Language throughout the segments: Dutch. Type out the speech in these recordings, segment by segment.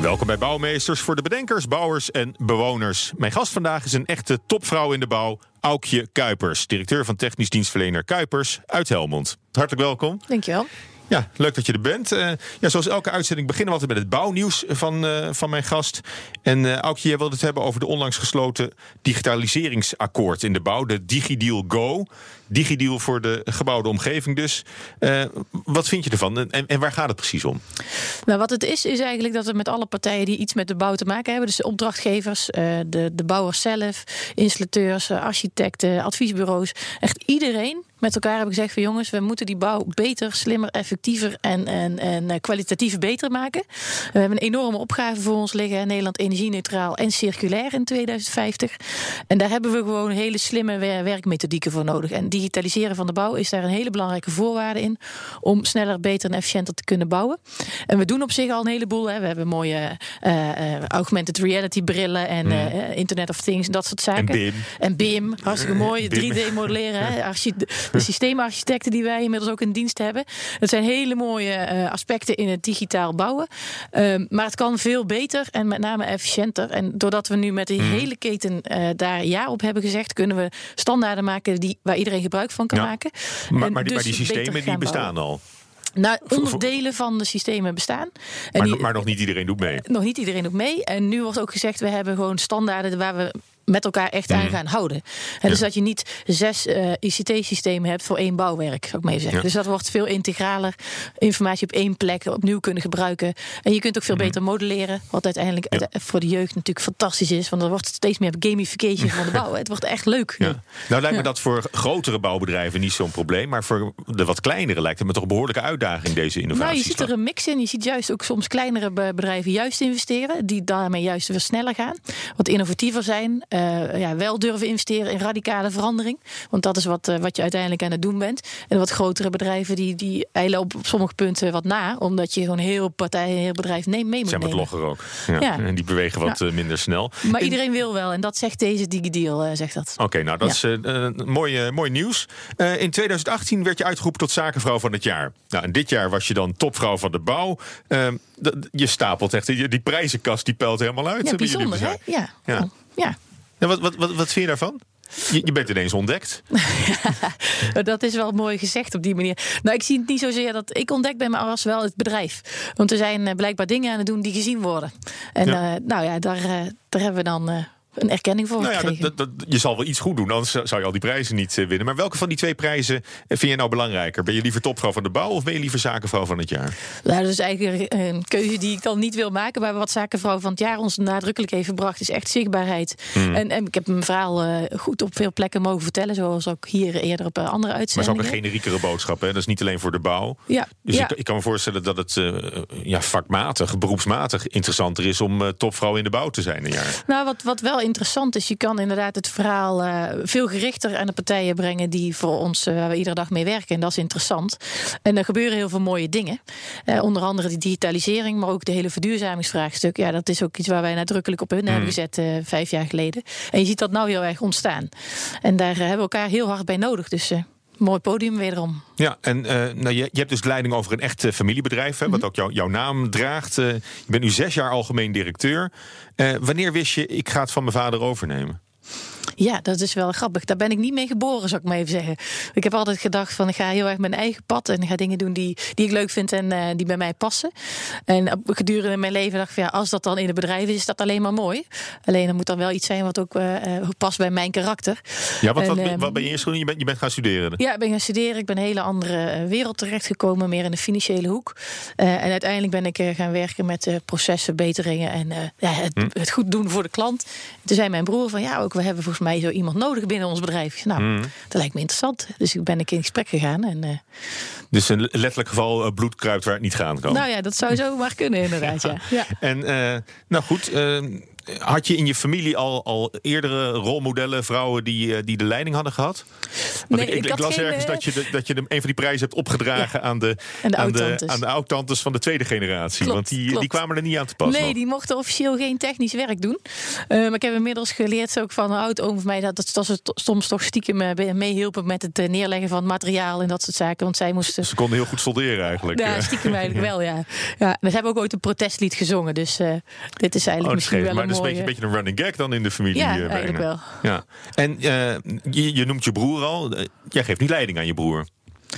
Welkom bij Bouwmeesters voor de bedenkers, bouwers en bewoners. Mijn gast vandaag is een echte topvrouw in de bouw, Aukje Kuipers, directeur van technisch dienstverlener Kuipers uit Helmond. Hartelijk welkom. Dankjewel. Ja, leuk dat je er bent. Uh, ja, zoals elke uitzending beginnen we altijd met het bouwnieuws van, uh, van mijn gast. En uh, Aukje, jij wilde het hebben over de onlangs gesloten digitaliseringsakkoord in de bouw, de DigiDeal Go. DigiDeal voor de gebouwde omgeving dus. wat vind je ervan en, en, waar gaat het precies om? Nou, wat het is, is eigenlijk dat we met alle partijen die iets met de bouw te maken hebben, dus de opdrachtgevers, de, de bouwers zelf, installateurs, architecten, adviesbureaus, echt iedereen met elkaar hebben gezegd van jongens, we moeten die bouw beter, slimmer, effectiever en, en, en kwalitatief beter maken. We hebben een enorme opgave voor ons liggen. Nederland energie-neutraal en circulair in 2050. En daar hebben we gewoon hele slimme werkmethodieken voor nodig. En digitaliseren van de bouw is daar een hele belangrijke voorwaarde in om sneller, beter en efficiënter te kunnen bouwen. En we doen op zich al een heleboel. Hè. We hebben mooie uh, uh, augmented reality brillen en mm. uh, Internet of Things en dat soort zaken. En BIM. En BIM, hartstikke mooi. 3D modelleren. De systeemarchitecten die wij inmiddels ook in dienst hebben. Dat zijn hele mooie uh, aspecten in het digitaal bouwen. Um, maar het kan veel beter en met name efficiënter. En doordat we nu met de Mhm. hele keten uh, daar ja op hebben gezegd, kunnen we standaarden maken die, waar iedereen gebruik van kan Ja. maken. Maar, maar, die, maar dus die systemen die bestaan bouwen. al. Nou, onderdelen van de systemen bestaan. En Maar, die- maar nog niet iedereen doet mee. nog niet iedereen doet mee. En nu wordt ook gezegd, we hebben gewoon standaarden waar we met elkaar echt aan gaan houden. En dus Ja. dat je niet zes eh, ICT-systemen hebt voor één bouwwerk, zou ik even zeggen. Ja. Dus dat wordt veel integraler. Informatie op één plek opnieuw kunnen gebruiken. En je kunt ook veel beter modelleren. Wat uiteindelijk Ja. uite- voor de jeugd natuurlijk fantastisch is. Want er wordt steeds meer gamification van de bouw. Het wordt echt leuk. nu. Nou lijkt me dat voor grotere bouwbedrijven niet zo'n probleem. Maar voor de wat kleinere lijkt het me toch een behoorlijke uitdaging, deze innovatie. Nou, je ziet er een mix in. Je ziet juist ook soms kleinere be- bedrijven juist investeren. Die daarmee juist weer sneller gaan. Wat innovatiever zijn. Eh, ja, wel durven investeren in radicale verandering. Want dat is wat, eh, wat je uiteindelijk aan het doen bent. En wat grotere bedrijven die, die eilen op, op sommige punten wat na. Omdat je gewoon heel partij, heel bedrijf neem, mee moet zijn wat nemen. logger ook. Ja. Ja. En die bewegen wat Ja. eh, minder snel. Maar En- iedereen wil wel. En dat zegt deze DigiDeal, zegt dat. Oké, nou dat is mooi, mooi nieuws. In 2018 werd je uitgeroepen tot zakenvrouw van het jaar. Nou, en dit jaar was je dan topvrouw van de bouw. Eh, d- je stapelt echt, die, die prijzenkast die pelt helemaal uit. Ja, bijzonder hè? Ja. Ja. Ja. Wat, wat, wat, wat vind je daarvan? Je, je bent ineens ontdekt. Dat is wel mooi gezegd op die manier. Nou, ik zie het niet zozeer dat ik ontdek ben, maar als wel het bedrijf. Want er zijn eh, blijkbaar dingen aan het doen die gezien worden. En Ja. eh, nou ja, daar, eh, daar hebben we dan een erkenning voor Nou ja, dat, gekregen. dat, dat- je zal wel iets goed doen, anders zou je al die prijzen niet eh, winnen. Maar welke van die twee prijzen eh, vind je nou belangrijker? Ben je liever topvrouw van de bouw of ben je liever zakenvrouw van het jaar? Nou, dat is eigenlijk een keuze die ik dan niet wil maken. Maar wat Zakenvrouw van het jaar ons nadrukkelijk heeft gebracht, is echt zichtbaarheid. Hmm. En, en ik heb mijn verhaal eh, goed op veel plekken mogen vertellen, zoals ook hier eerder op andere Maar het is ook uitzendingen. een generiekere boodschap. Hè? Dat is niet alleen voor de bouw. Ja, Dus ja. ik, ik kan me voorstellen dat het ja, vakmatig, beroepsmatig interessanter is om topvrouw in de bouw te zijn een jaar. Nou, wat, wat wel interessant is, je kan inderdaad het verhaal eh, veel gerichter aan de partijen brengen die voor ons, eh, waar we iedere dag mee werken. En dat is interessant. En er gebeuren heel veel mooie dingen. Eh, onder andere die digitalisering, maar ook de hele verduurzamingsvraagstuk. Ja, dat is ook iets waar wij nadrukkelijk op hun hebben gezet eh, vijf jaar geleden. En je ziet dat nou heel erg ontstaan. En daar hebben we elkaar heel hard bij nodig. Dus mooi podium wederom. Ja, en eh, nou, je, je hebt dus leiding over een echt eh, familiebedrijf, hè, Mhm. wat ook jouw jouw naam draagt. Eh, je bent nu zes jaar algemeen directeur. Wanneer wist je, ik ga het van mijn vader overnemen? Ja, dat is wel grappig. Daar ben ik niet mee geboren, zou ik maar even zeggen. Ik heb altijd gedacht van ik ga heel erg mijn eigen pad en ga dingen doen die, die ik leuk vind en eh, die bij mij passen. En gedurende mijn leven dacht ik van ja, als dat dan in het bedrijf is, is dat alleen maar mooi. Alleen er moet dan wel iets zijn wat ook eh, eh, past bij mijn karakter. Ja, wat, En, wat, ehm, wat ben je eerst gedaan? Je bent, je bent gaan studeren. Ja, ik ben gaan studeren. Ik ben een hele andere wereld terechtgekomen, meer in de financiële hoek. En uiteindelijk ben ik gaan werken met procesverbeteringen en ja, het, Hm. het goed doen voor de klant. Toen zei mijn broer van ja, ook we hebben volgens mij zo iemand nodig binnen ons bedrijf. Nou, Hm. dat lijkt me interessant. Dus ik ben ik in gesprek gegaan. En, eh, Dus een letterlijk geval bloed kruipt waar het niet gaan kan. Nou ja, dat zou zo maar kunnen inderdaad. Ja. Ja. En eh, nou goed, eh, had je in je familie al, al eerdere rolmodellen, vrouwen die, eh, die de leiding hadden gehad? Want Nee, ik, ik, las geen, ergens eh, dat je, de, dat je de, een van die prijzen hebt opgedragen aan de, de aan, de, oud-tantes. aan de oud-tantes van de tweede generatie. Klopt, want die, die kwamen er niet aan te pas. Nee, nog. die mochten officieel geen technisch werk doen. Maar ik heb inmiddels geleerd ook van een oud oom van mij dat, dat, dat ze soms toch stiekem eh, meehielpen met het neerleggen van materiaal en dat soort zaken. Want zij moesten. Ze konden heel goed solderen eigenlijk. Ja, stiekem eigenlijk wel, ja. ja. We hebben ook ooit een protestlied gezongen, dus dit is Oh, eigenlijk dat misschien wel een dat is een beetje, een beetje een running gag dan in de familie. Ja, eh, eigenlijk wel. Ja. En eh, je, je noemt je broer al. Eh, Jij geeft niet leiding aan je broer.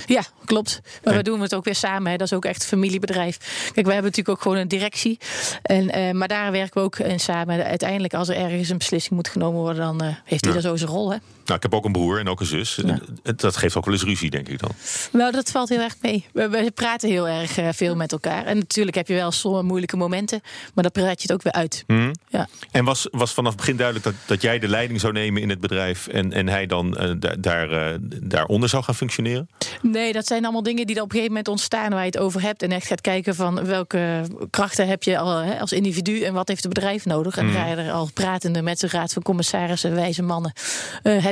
Ja, klopt. Maar we doen het ook weer samen. Hè. Dat is ook echt familiebedrijf. Kijk, we hebben natuurlijk ook gewoon een directie. En, maar daar werken we ook in samen. Uiteindelijk, als er ergens een beslissing moet genomen worden, dan heeft hij Ja. daar zo zijn rol. Hè. Nou, ik heb ook een broer en ook een zus. Ja. Dat geeft ook wel eens ruzie, denk ik dan. Nou, dat valt heel erg mee. We, we praten heel erg eh, veel met elkaar. En natuurlijk heb je wel sommige moeilijke momenten. Maar dan praat je het ook weer uit. Hm? Ja. En was, was vanaf het begin duidelijk dat, dat jij de leiding zou nemen in het bedrijf en, en hij dan da- daar, eh, daaronder zou gaan functioneren? Nee, dat zijn allemaal dingen die er op een gegeven moment ontstaan waar je het over hebt. En echt gaat kijken van welke krachten heb je al, hè, als individu en wat heeft het bedrijf nodig. En dan ga je er al pratende met de raad van commissarissen, wijze mannen,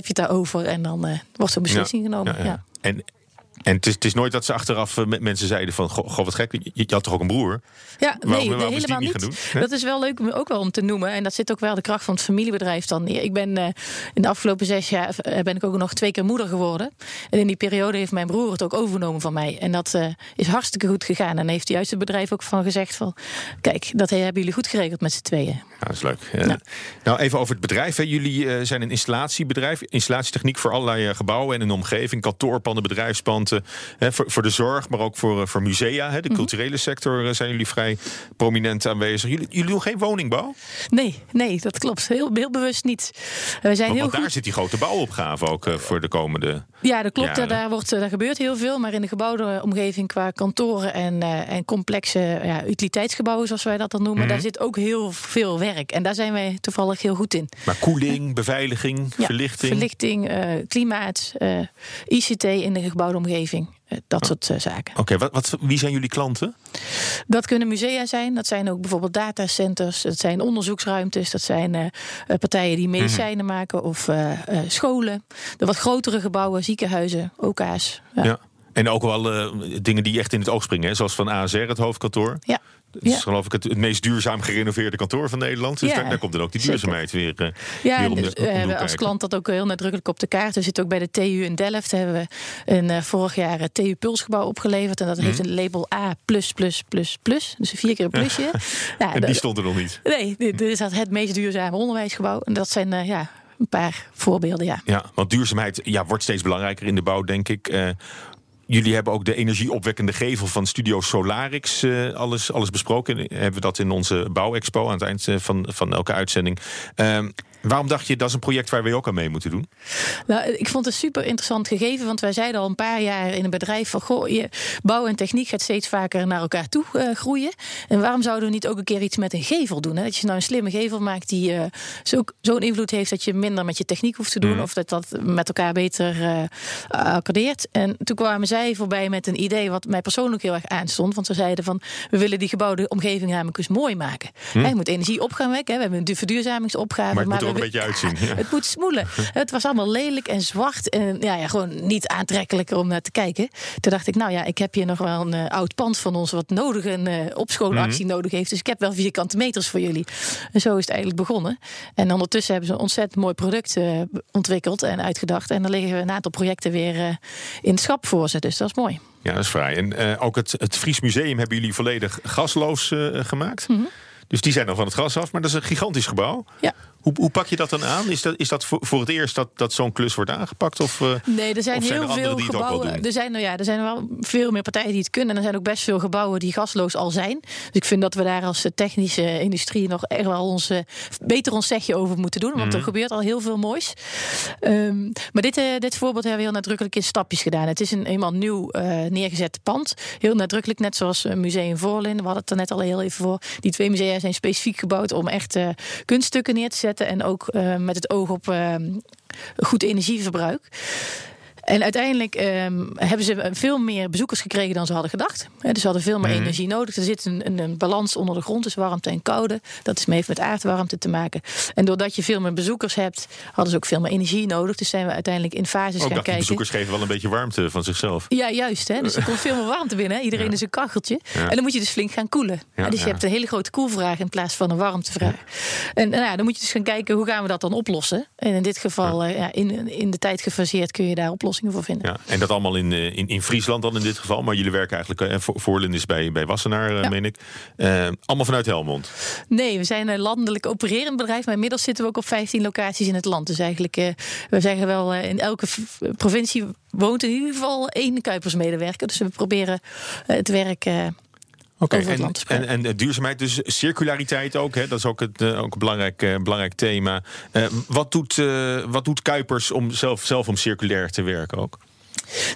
heb je het daarover. En dan eh, wordt er beslissing genomen. Ja. En, en het, is, het is nooit dat ze achteraf eh, met mensen zeiden van... Goh, goh, wat gek, je, je had toch ook een broer? Ja, Waarom- nee, waarom helemaal niet doen? Dat is wel leuk om ook wel om te noemen. En dat zit ook wel de kracht van het familiebedrijf dan. Ik ben eh, in de afgelopen zes jaar eh, ben ik ook nog twee keer moeder geworden. En in die periode heeft mijn broer het ook overgenomen van mij. En dat is hartstikke goed gegaan. En heeft juist het bedrijf ook van gezegd van... kijk, dat hebben jullie goed geregeld met z'n tweeën. Ja, dat is leuk. Eh, Nou, even over het bedrijf. Hè. Jullie zijn een installatiebedrijf. Installatietechniek voor allerlei gebouwen en een omgeving. Kantoorpanden, Hè, voor, voor de zorg, maar ook voor, eh, voor musea. Hè. De Mhm. culturele sector eh, zijn jullie vrij prominent aanwezig. Jullie, jullie doen geen woningbouw? Nee, nee, dat klopt. Heel, heel bewust niet. We zijn Want, heel want daar goed. zit die grote bouwopgave ook eh, voor de komende... Ja, dat klopt. jaren. Daar, wordt, eh, daar gebeurt heel veel. Maar in de gebouwde omgeving qua kantoren en, eh, en complexe ja, utiliteitsgebouwen, zoals wij dat dan noemen, Mhm. daar zit ook heel veel werk. En daar zijn wij toevallig heel goed in. Maar koeling, beveiliging, Ja, verlichting. Verlichting, eh, klimaat, eh, ICT in de gebouwde omgeving. Eh, dat soort eh, zaken. Oké, wat, wat, wie zijn jullie klanten? Dat kunnen musea zijn. Dat zijn ook bijvoorbeeld datacenters. Dat zijn onderzoeksruimtes. Dat zijn eh, partijen die medicijnen maken. Of scholen. De wat grotere gebouwen, ziekenhuizen, OK's. Ja. Ja. En ook wel dingen die echt in het oog springen. Hè? Zoals van ASR, het hoofdkantoor. Ja. Dat is Ja. geloof ik het, het meest duurzaam gerenoveerd kantoor van Nederland. Dus Ja, daar, daar komt dan ook die zeker. duurzaamheid weer, eh Ja, weer en om de, dus, de we hebben als klant dat ook heel nadrukkelijk op de kaart. We zitten ook bij de TU in Delft. Hebben we een, eh, vorig jaar het TU Pulsgebouw opgeleverd. En dat heeft Mhm. een label A+++++. Dus vier keer een plusje. Ja, En die stond er nog niet. Nee, dit, is het meest duurzame onderwijsgebouw. En dat zijn eh, ja, een paar voorbeelden, ja. Ja, want duurzaamheid ja, wordt steeds belangrijker in de bouw, denk ik. Eh, jullie hebben ook de energieopwekkende gevel van Studio Solarix eh, alles, alles besproken. Hebben we dat in onze bouwexpo aan het eind eh, van, van elke uitzending. Ehm, waarom dacht je dat is een project waar we ook aan mee moeten doen? Nou, ik vond het super interessant gegeven, want wij zeiden al een paar jaar in een bedrijf van goh, je, bouw en techniek gaat steeds vaker naar elkaar toe eh, groeien. En waarom zouden we niet ook een keer iets met een gevel doen? Hè? Dat je nou een slimme gevel maakt die eh, zo- zo'n invloed heeft dat je minder met je techniek hoeft te doen, Mhm. of dat dat met elkaar beter eh accordeert. En toen kwamen zij voorbij met een idee wat mij persoonlijk heel erg aanstond, want ze zeiden van we willen die gebouwde omgeving namelijk eens mooi maken. Hè, Je moet energie op gaan wekken, hè? we hebben een verduurzamingsopgave. Mhm. Maar het moet we ook een beetje uitzien, ja. het moet smoelen. Het was allemaal lelijk en zwart. En ja, ja, gewoon niet aantrekkelijker om naar te kijken. Toen dacht ik, nou ja, ik heb hier nog wel een eh, oud pand van ons... wat nodig een eh opschoonactie Mhm. nodig heeft. Dus ik heb wel vierkante meters voor jullie. En zo is het eigenlijk begonnen. En ondertussen hebben ze een ontzettend mooi product eh, ontwikkeld en uitgedacht. En dan liggen een aantal projecten weer in het schap voor ze. Dus dat is mooi. Ja, dat is vrij. En ook het, het Fries Museum hebben jullie volledig gasloos gemaakt. Dus die zijn dan van het gas af, maar dat is een gigantisch gebouw. Ja. Hoe, hoe pak je dat dan aan? Is dat, is dat voor, voor het eerst dat, dat zo'n klus wordt aangepakt? Of, eh, Nee, er zijn heel er veel gebouwen. Er zijn, nou ja, er zijn wel veel meer partijen die het kunnen. En er zijn ook best veel gebouwen die gasloos al zijn. Dus ik vind dat we daar als eh, technische industrie nog echt wel ons, eh, beter ons zegje over moeten doen. Want Mhm. er gebeurt al heel veel moois. Ehm, maar dit, dit voorbeeld hebben we heel nadrukkelijk in stapjes gedaan. Het is een eenmaal nieuw eh, neergezet pand. Heel nadrukkelijk, net zoals Museum Voorlin. We hadden het er net al heel even voor. Die twee musea zijn specifiek gebouwd om echt kunststukken neer te zetten. En ook eh, met het oog op eh, goed energieverbruik. En uiteindelijk ehm, hebben ze veel meer bezoekers gekregen dan ze hadden gedacht. Dus ze hadden veel meer Mhm. energie nodig. Er zit een, een, een balans onder de grond, dus warmte en koude. Dat is heeft met aardwarmte te maken. En doordat je veel meer bezoekers hebt, hadden ze ook veel meer energie nodig. Dus zijn we uiteindelijk in fases Ook gaan dacht die kijken. bezoekers geven wel een beetje warmte van zichzelf. Ja, juist. Hè? Dus er komt veel meer warmte binnen. Hè? Iedereen is een kacheltje. Ja. En dan moet je dus flink gaan koelen. Ja, dus je hebt een hele grote koelvraag in plaats van een warmtevraag. En nou ja, dan moet je dus gaan kijken hoe gaan we dat dan oplossen. En in dit geval, eh, ja, in, in de tijd gefaseerd kun je daar oplossingen voor vinden. Ja, en dat allemaal in, eh, in, in Friesland dan in dit geval. Maar jullie werken eigenlijk, eh, voor Voorlin is bij, bij Wassenaar, eh, Ja. meen ik. Allemaal vanuit Helmond. Nee, we zijn een landelijk opererend bedrijf. Maar inmiddels zitten we ook op 15 locaties in het land. Dus eigenlijk, eh, we zeggen wel, in elke provincie woont in ieder geval één Kuipersmedewerker. Dus we proberen het werk... Oké, en, en, en eh, duurzaamheid, dus circulariteit ook. Hè? Dat is ook, het, eh, ook een belangrijk, eh, belangrijk thema. Wat, doet, wat doet Kuipers om zelf, zelf om circulair te werken ook?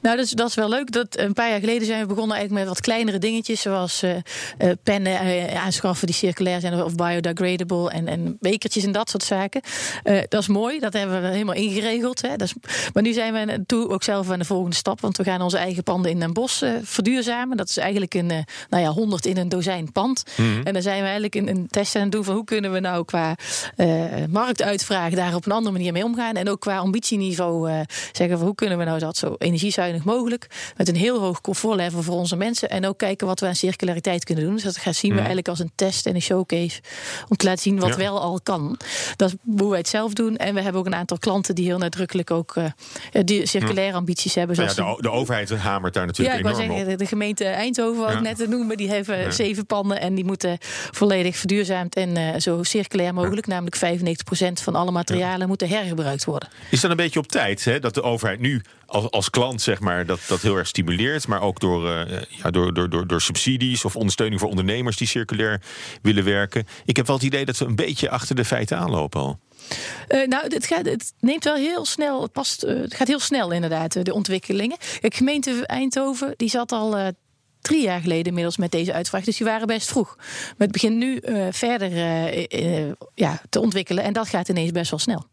Nou, dat is, dat is wel leuk. Dat, een paar jaar geleden zijn we begonnen eigenlijk met wat kleinere dingetjes. Zoals eh, eh, pennen eh, aanschaffen die circulair zijn of biodegradable. En, en bekertjes en dat soort zaken. Dat is mooi. Dat hebben we helemaal ingeregeld. Hè. Dat is, maar nu zijn we toe ook zelf aan de volgende stap. Want we gaan onze eigen panden in Den Bosch verduurzamen. Dat is eigenlijk een, nou ja, 100 in een dozijn pand. En dan zijn we eigenlijk een, een test aan het doen van hoe kunnen we nou qua marktuitvraag daar op een andere manier mee omgaan. En ook qua ambitieniveau zeggen van hoe kunnen we nou dat zo energiezuinig mogelijk. Met een heel hoog comfortlevel voor onze mensen. En ook kijken wat we aan circulariteit kunnen doen. Dus dat gaan zien we eigenlijk als een test en een showcase. Om te laten zien wat Ja. wel al kan. Dat is hoe wij het zelf doen. En we hebben ook een aantal klanten die heel nadrukkelijk ook eh, die circulaire ambities hebben. Nou ja, Zoals de, de overheid hamert daar ja, natuurlijk ik wou enorm zeggen, op. de, gemeente Eindhoven, wat Ja. ik net te noemen, die hebben zeven panden en die moeten volledig verduurzaamd en eh, zo circulair mogelijk. Namelijk 95% van alle materialen moeten hergebruikt worden. Is dat een beetje op tijd hè? dat de overheid nu als, als klant zeg maar, dat, dat heel erg stimuleert, maar ook door, eh, ja, door, door, door, door subsidies of ondersteuning voor ondernemers die circulair willen werken? Ik heb wel het idee dat we een beetje achter de feiten aanlopen al. Eh, nou, het, gaat, het neemt wel heel snel, het, past, eh, het gaat heel snel inderdaad, de ontwikkelingen. Kijk, gemeente Eindhoven, die zat al drie jaar geleden inmiddels met deze uitvraag. Dus die waren best vroeg. Maar het begint nu verder ja, te ontwikkelen en dat gaat ineens best wel snel.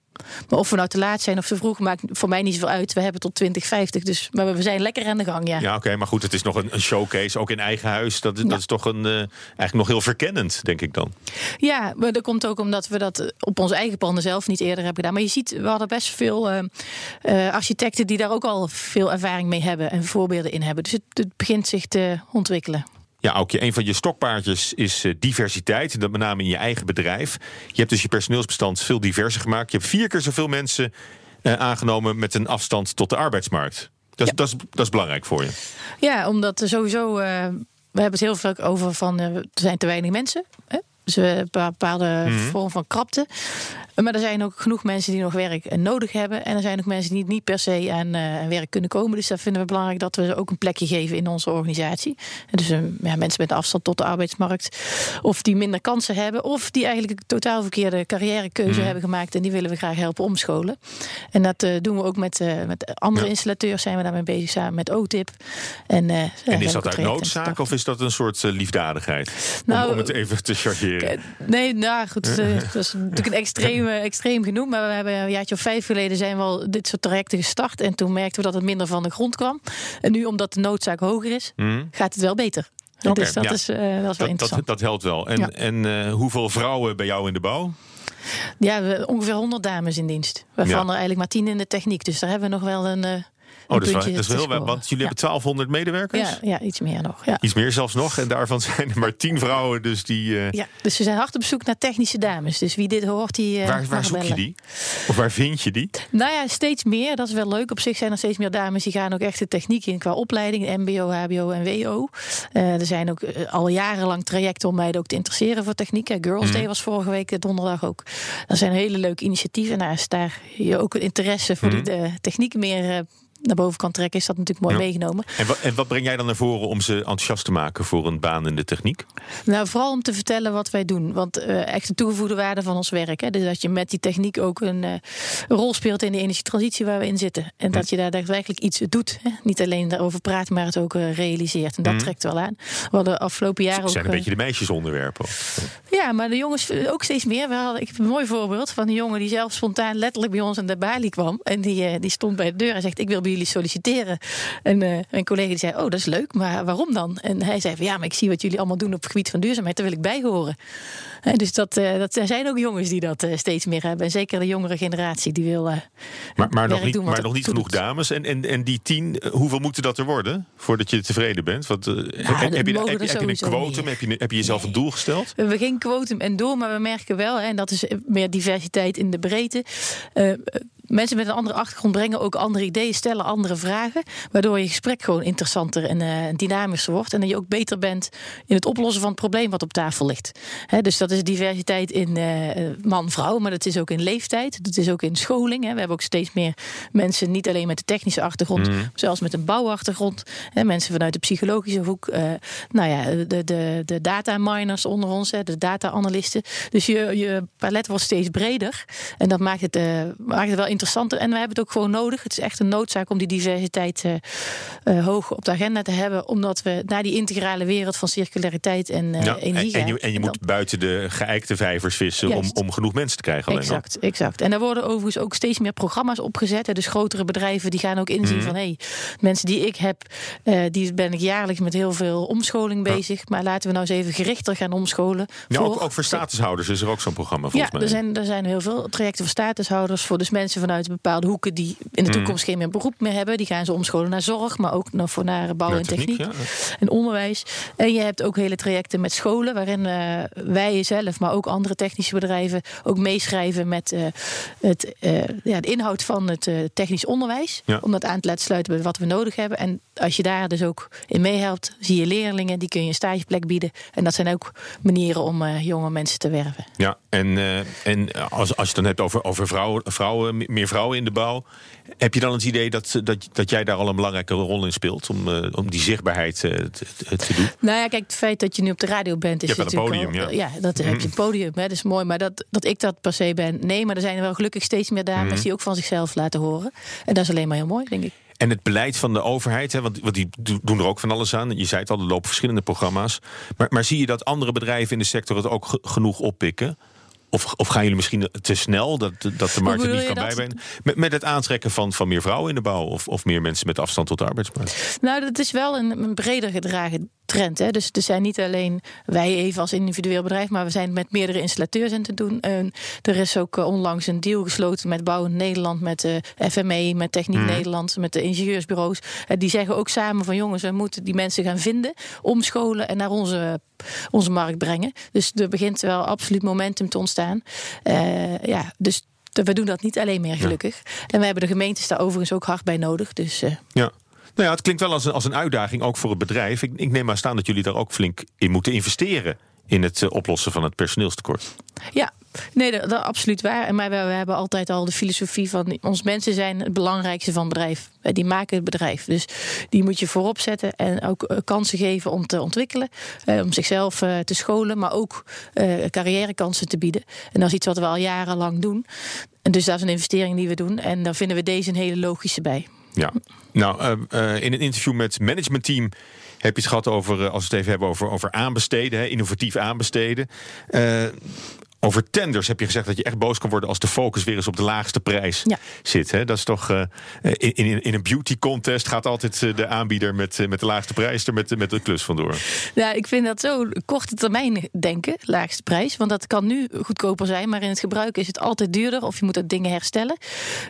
Maar of we nou te laat zijn of te vroeg, maakt voor mij niet zoveel uit. We hebben tot 2050, dus, maar we zijn lekker aan de gang, ja. Ja, oké, maar goed, het is nog een, een showcase, ook in eigen huis. Dat, dat is toch een, eh, eigenlijk nog heel verkennend, denk ik dan. Ja, maar dat komt ook omdat we dat op onze eigen panden zelf niet eerder hebben gedaan. Maar je ziet, we hadden best veel eh, eh, architecten die daar ook al veel ervaring mee hebben en voorbeelden in hebben. Dus het, het begint zich te ontwikkelen. Ja, ook een van je stokpaardjes is eh, diversiteit. Dat met name in je eigen bedrijf. Je hebt dus je personeelsbestand veel diverser gemaakt. Je hebt vier keer zoveel mensen eh, aangenomen met een afstand tot de arbeidsmarkt. Dat, Ja. dat, is, dat is belangrijk voor je. Ja, omdat sowieso, eh, we hebben het heel vaak over van er zijn te weinig mensen. Hè? Dus een bepaalde vorm van krapte. Maar er zijn ook genoeg mensen die nog werk eh, nodig hebben. En er zijn ook mensen die niet per se aan, eh, werk kunnen komen. Dus dat vinden we belangrijk dat we ze ook een plekje geven in onze organisatie. En dus eh, ja, mensen met afstand tot de arbeidsmarkt. Of die minder kansen hebben. Of die eigenlijk een totaal verkeerde carrièrekeuze hebben gemaakt. En die willen we graag helpen omscholen. En dat doen we ook met, met andere Ja. installateurs. Zijn we daarmee bezig samen met OTIP. En, En is dat uit noodzaak of is dat een soort liefdadigheid? Nou, om, om het even te chargeren. Nee, nou goed, dat is natuurlijk een extreem, eh, extreem genoemd. Maar we hebben een jaartje of vijf geleden zijn we al dit soort trajecten gestart. En toen merkten we dat het minder van de grond kwam. En nu, omdat de noodzaak hoger is, Mhm. gaat het wel beter. Dus dat, ja. is, eh, dat is wel Dat, dat, interessant. dat helpt wel. En, Ja. en eh, hoeveel vrouwen bij jou in de bouw? Ja, we, ongeveer 100 dames in dienst. Waarvan Ja. er eigenlijk maar 10 in de techniek. Dus daar hebben we nog wel een. Oh, dat is wel, dat is wel heel. Want jullie ja. hebben 1200 medewerkers? Ja, ja, iets meer nog. Ja. Iets meer zelfs nog. En daarvan zijn er maar 10 vrouwen. Dus die. eh, Ja, dus we zijn hard op zoek naar technische dames. Dus wie dit hoort, die. eh, waar zoek je die? Of waar vind je die? Nou ja, steeds meer. Dat is wel leuk. Op zich zijn er steeds meer dames die gaan ook echt de techniek in qua opleiding. MBO, HBO en WO. Eh, er zijn ook al jarenlang trajecten om meiden ook te interesseren voor techniek. Girls Mhm. Day was vorige week donderdag ook. Dat zijn hele leuke initiatieven. Nou, als daar je ook interesse voor die de techniek meer naar boven kan trekken, is dat natuurlijk mooi. Ja. meegenomen. En wat, en wat breng jij dan naar voren om ze enthousiast te maken voor een baan in de techniek? Nou, vooral om te vertellen wat wij doen. Want eh, echt de toegevoegde waarde van ons werk. Hè? Dus dat je met die techniek ook een, eh, rol speelt in de energietransitie waar we in zitten. En dat je daar daadwerkelijk iets doet. Hè? Niet alleen daarover praat, maar het ook eh, realiseert. En dat trekt wel aan. We hadden afgelopen jaar Het ook. zijn een beetje de meisjesonderwerpen. ja, maar de jongens ook steeds meer. We hadden, ik heb een mooi voorbeeld van een jongen die zelf spontaan letterlijk bij ons aan de balie kwam. En die, die stond bij de deur en zegt: Ik wil bij jullie solliciteren. En uh, collega die zei, oh, dat is leuk, maar waarom dan? En hij zei ja, maar ik zie wat jullie allemaal doen op het gebied van duurzaamheid, daar wil ik bij horen. Dus dat, uh, dat er zijn ook jongens die dat uh, steeds meer hebben. En zeker de jongere generatie die wil. maar maar nog niet, maar nog niet genoeg dames. En, en, en die tien, hoeveel moeten dat er worden voordat je tevreden bent? Want, heb, heb, je, heb, heb, je een quotum? Heb je, heb je jezelf nee. een doel gesteld? We hebben geen quotum en doel, maar we merken wel, en dat is meer diversiteit in de breedte. Uh, mensen met een andere achtergrond brengen ook andere ideeën, stellen andere vragen. Waardoor je gesprek gewoon interessanter en uh, dynamischer wordt. En dat je ook beter bent in het oplossen van het probleem wat op tafel ligt. He, dus dat is diversiteit in uh, man-vrouw, maar dat is ook in leeftijd. Dat is ook in scholing. He. We hebben ook steeds meer mensen, niet alleen met de technische achtergrond, mm. zelfs met een bouwachtergrond. He, mensen vanuit de psychologische hoek. Uh, nou ja, de, de, de data miners onder ons, de data-analysten. Dus je, je palet wordt steeds breder. En dat maakt het, maakt het wel interessant. En we hebben het ook gewoon nodig. Het is echt een noodzaak om die diversiteit uh, uh, hoog op de agenda te hebben. Omdat we naar die integrale wereld van circulariteit en uh, ja, energie en, en, je, en je moet buiten de geëikte vijvers vissen om, om genoeg mensen te krijgen. Exact, exact. En daar worden overigens ook steeds meer programma's opgezet. Dus grotere bedrijven die gaan ook inzien mm. van... hé, hey, mensen die ik heb, die ben ik jaarlijks met heel veel omscholing bezig. Ja. Maar laten we nou eens even gerichter gaan omscholen. Ja, voor... ook, ook voor statushouders is er ook zo'n programma volgens ja, mij. Er zijn, er zijn heel veel trajecten voor statushouders. Voor dus mensen vanuit bepaalde hoeken die in de toekomst geen meer beroep meer hebben. Die gaan ze omscholen naar zorg, maar ook nog voor naar bouw en techniek, techniek ja. en onderwijs. En je hebt ook hele trajecten met scholen, waarin uh, wij zelf, maar ook andere technische bedrijven ook meeschrijven met uh, het, uh, ja, de inhoud van het technisch onderwijs. Ja. Om dat aan te laten sluiten bij wat we nodig hebben. En als je daar dus ook in meehelpt, zie je leerlingen, die kun je een stageplek bieden. En dat zijn ook manieren om jonge mensen te werven. Ja, en, en als, als je het dan hebt over, over vrouwen, vrouwen, meer vrouwen in de bouw. Heb je dan het idee dat, dat, dat jij daar al een belangrijke rol in speelt om, uh, om die zichtbaarheid uh, te, te, doen? Nou ja, kijk, het feit dat je nu op de radio bent, is je hebt natuurlijk een podium, al, ja. ja, dat heb je een podium. Hè, dat is mooi, maar dat, dat ik dat per se ben, nee, maar er zijn er wel gelukkig steeds meer dames mm. die ook van zichzelf laten horen. En dat is alleen maar heel mooi, denk ik. En het beleid van de overheid, hè, want, want die doen er ook van alles aan. Je zei het al, er lopen verschillende programma's. Maar, maar zie je dat andere bedrijven in de sector het ook genoeg oppikken? Of, of gaan jullie misschien te snel, dat, dat de markt er niet kan bijbenen? Met, met het aantrekken van, van meer vrouwen in de bouw of, of meer mensen met afstand tot de arbeidsmarkt? Nou, dat is wel een, een breder gedragen trend. Hè. Dus er zijn niet alleen wij even als individueel bedrijf, maar we zijn met meerdere installateurs in te doen. En er is ook onlangs een deal gesloten met Bouwen Nederland, met de FME, met Techniek mm. Nederland, met de ingenieursbureaus. Die zeggen ook samen van jongens, we moeten die mensen gaan vinden, omscholen en naar onze, onze markt brengen. Dus er begint wel absoluut momentum te ontstaan. Uh, ja, dus we doen dat niet alleen meer, gelukkig. Ja. En we hebben de gemeentes daar overigens ook hard bij nodig. Dus, uh, ja. Nou ja, het klinkt wel als een, als een uitdaging, ook voor het bedrijf. Ik, ik neem maar staan dat jullie daar ook flink in moeten investeren in het uh, oplossen van het personeelstekort. Ja, nee, dat, dat absoluut waar. Maar we, hebben altijd al de filosofie van ons mensen zijn het belangrijkste van het bedrijf. Die maken het bedrijf. Dus die moet je voorop zetten en ook uh, kansen geven om te ontwikkelen, uh, om zichzelf te scholen, maar ook carrièrekansen te bieden. En dat is iets wat we al jarenlang doen. En dus dat is een investering die we doen. En daar vinden we deze een hele logische bij. Ja, nou, in een interview met managementteam heb je het gehad over, als we het even hebben over, over aanbesteden, hè, innovatief aanbesteden. Over tenders heb je gezegd dat je echt boos kan worden als de focus weer eens op de laagste prijs ja. zit. Hè? Dat is toch uh, in, in, in, een beauty contest gaat altijd de aanbieder met, met de laagste prijs er met, met de klus vandoor. Ja, ik vind dat zo korte termijn denken, laagste prijs. Want dat kan nu goedkoper zijn, maar in het gebruik is het altijd duurder of je moet dat dingen herstellen.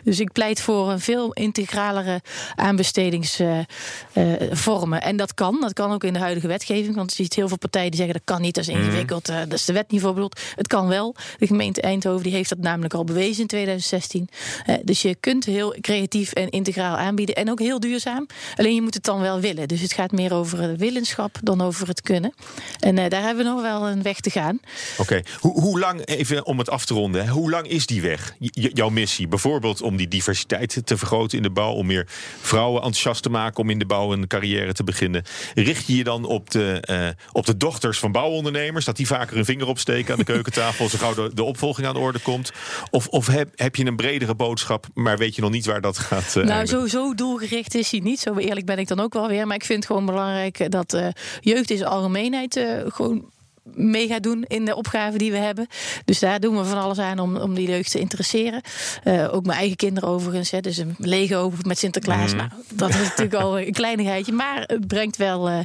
Dus ik pleit voor een veel integralere aanbestedingsvormen. Uh, en dat kan, dat kan ook in de huidige wetgeving. Want je ziet heel veel partijen die zeggen dat kan niet, dat is ingewikkeld, uh, dat is de wet niet voor bedoeld. Het kan wel. De gemeente Eindhoven die heeft dat namelijk al bewezen in 2016. Uh, dus je kunt heel creatief en integraal aanbieden en ook heel duurzaam. Alleen je moet het dan wel willen. Dus het gaat meer over het willenschap dan over het kunnen. En uh, daar hebben we nog wel een weg te gaan. Oké, hoe, hoe lang, even om het af te ronden, hoe lang is die weg? Jouw missie, bijvoorbeeld om die diversiteit te vergroten in de bouw, om meer vrouwen enthousiast te maken om in de bouw een carrière te beginnen. Richt je je dan op de, op de dochters van bouwondernemers, dat die vaker een vinger opsteken aan de keukentafel? Zo gauw de, de, opvolging aan de orde komt? Of, of heb, heb je een bredere boodschap, maar weet je nog niet waar dat gaat? Uh, nou, zo, zo doelgericht is hij niet. Zo eerlijk ben ik dan ook wel weer. Maar ik vind het gewoon belangrijk dat uh, jeugd in zijn algemeenheid uh, gewoon mee gaat doen in de opgave die we hebben. Dus daar doen we van alles aan om, om die jeugd te interesseren. Uh, ook mijn eigen kinderen overigens. Hè, dus een Lego met Sinterklaas. Mm. Nou, dat is natuurlijk al een kleinigheidje. Maar het brengt wel, uh,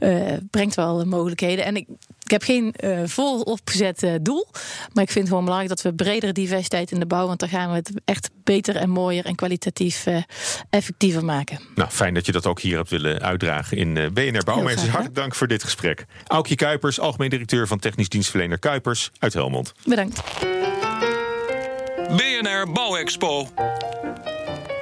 uh, brengt wel mogelijkheden. En ik, ik heb geen uh, vol opgezet uh, doel. Maar ik vind het gewoon belangrijk dat we bredere diversiteit in de bouw. Want dan gaan we het echt beter en mooier en kwalitatief uh, effectiever maken. Nou, fijn dat je dat ook hier hebt willen uitdragen in BNR Bouwmeesters. Hartelijk dank voor dit gesprek. Aukje Kuipers, algemeen directeur van technisch dienstverlener Kuipers uit Helmond. Bedankt. BNR Bouwexpo.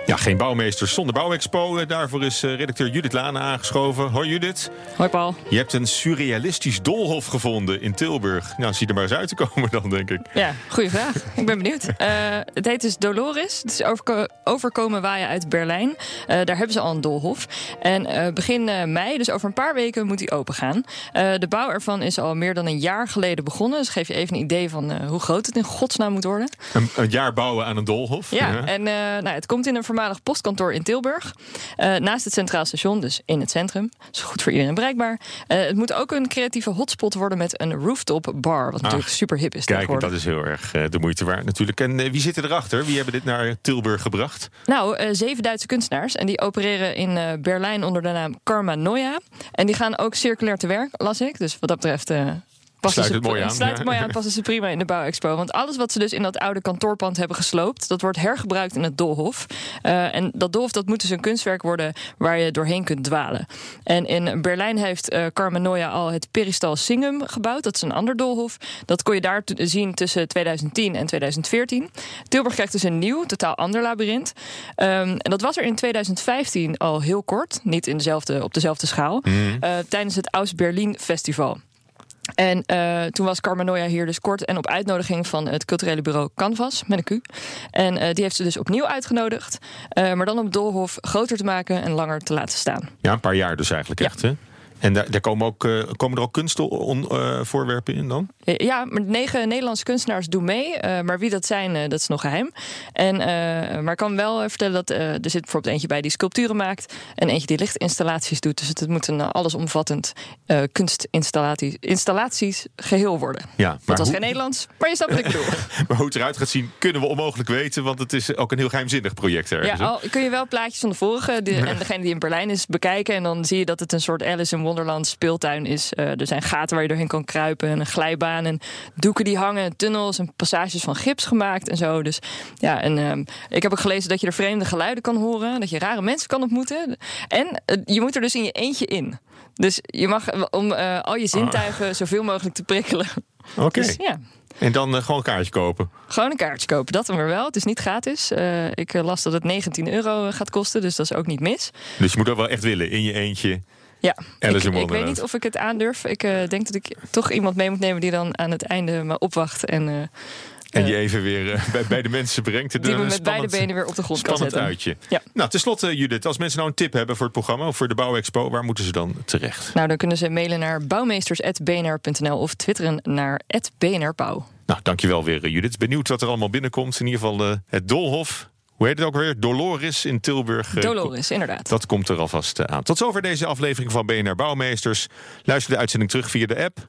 Ja, geen bouwmeesters zonder bouwexpo. Eh, daarvoor is uh, redacteur Judith Lane aangeschoven. Hoi Judith. Hoi Paul. Je hebt een surrealistisch doolhof gevonden in Tilburg. Nou, zie er maar eens uit te komen dan, denk ik. Ja, goede vraag. ik ben benieuwd. Uh, het heet dus Dolores. Het is overko overkomen waaien uit Berlijn. daar hebben ze al een doolhof. En begin mei, dus over een paar weken, moet die open gaan. de bouw ervan is al meer dan een jaar geleden begonnen. Dus geef je even een idee van hoe groot het in godsnaam moet worden. Een, een jaar bouwen aan een doolhof? Ja, ja. en nou, het komt in een voormalig postkantoor in Tilburg. Uh, naast het Centraal Station, dus in het centrum. is goed voor iedereen bereikbaar. Uh, het moet ook een creatieve hotspot worden met een rooftop bar. Wat natuurlijk super hip is. Kijk, dat is heel erg uh, de moeite waard natuurlijk. En wie zit erachter? Wie hebben dit naar Tilburg gebracht? Nou, zeven Duitse kunstenaars. En die opereren in Berlijn onder de naam Karma Noia. En die gaan ook circulair te werk, las ik. Dus wat dat betreft passen sluit het mooi aan. Sluit het mooi aan, passen ze prima in de bouwexpo. Want alles wat ze dus in dat oude kantoorpand hebben gesloopt, dat wordt hergebruikt in het Dolhof. Uh, en dat Dolhof, dat moet dus een kunstwerk worden waar je doorheen kunt dwalen. En in Berlijn heeft uh, Carmen Noia al het Peristal Singum gebouwd. Dat is een ander Dolhof. Dat kon je daar zien tussen 2010 en 2014. Tilburg krijgt dus een nieuw, totaal ander labyrint. Um, en dat was er in 2015 al heel kort, niet in dezelfde, op dezelfde schaal, mm. uh, tijdens het Aus-Berlin Festival. En uh, toen was Carmenoia hier dus kort en op uitnodiging van het culturele bureau Canvas met een Q. En uh, die heeft ze dus opnieuw uitgenodigd, uh, maar dan om Dolhof groter te maken en langer te laten staan. Ja, een paar jaar dus eigenlijk echt, hè? En daar, daar komen, ook, uh, komen er ook kunstvoorwerpen uh, in dan? Ja, maar negen Nederlandse kunstenaars doen mee. Uh, maar wie dat zijn, dat is nog geheim. En, maar ik kan wel vertellen dat er zit bijvoorbeeld eentje bij die sculpturen maakt. En eentje die lichtinstallaties doet. Dus het, moet een allesomvattend kunstinstallaties installaties geheel worden. Ja, maar dat was geen Nederlands, maar je snapt wat ik bedoel. maar hoe het eruit gaat zien, kunnen we onmogelijk weten. Want het is ook een heel geheimzinnig project ergens. Ja, al, kun je wel plaatjes van de vorige de, en degene die in Berlijn is bekijken. En dan zie je dat het een soort Alice in Wonderland speeltuin is. Uh, er zijn gaten waar je doorheen kan kruipen. En een glijbaan en doeken die hangen. Tunnels en passages van gips gemaakt en zo. Dus ja, en uh, ik heb ook gelezen dat je er vreemde geluiden kan horen. Dat je rare mensen kan ontmoeten. En uh, je moet er dus in je eentje in. Dus je mag om uh, al je zintuigen oh. zoveel mogelijk te prikkelen. Oké. Okay. Dus, ja. En dan uh, gewoon een kaartje kopen? Gewoon een kaartje kopen, dat dan weer wel. Het is niet gratis. Uh, ik las dat het 19 euro gaat kosten, dus dat is ook niet mis. Dus je moet dat wel echt willen, in je eentje. Ja, ik, ik, weet niet of ik het aandurf. Ik uh, denk dat ik toch iemand mee moet nemen die dan aan het einde me opwacht. En, uh, en je even weer uh, bij, bij de mensen brengt. Die me met beide benen weer op de grond kan zetten. uitje. Ja. Nou, tenslotte Judith, als mensen nou een tip hebben voor het programma... of voor de Bouwexpo, waar moeten ze dan terecht? Nou, dan kunnen ze mailen naar bouwmeesters.bnr.nl... of twitteren naar @bnrbouw. Nou, dankjewel weer Judith. Benieuwd wat er allemaal binnenkomt. In ieder geval het Doolhof hoe heet het ook weer? Dolores in Tilburg. Eh, Dolores, inderdaad. Dat komt er alvast eh, aan. Tot zover deze aflevering van BNR Bouwmeesters. Luister de uitzending terug via de app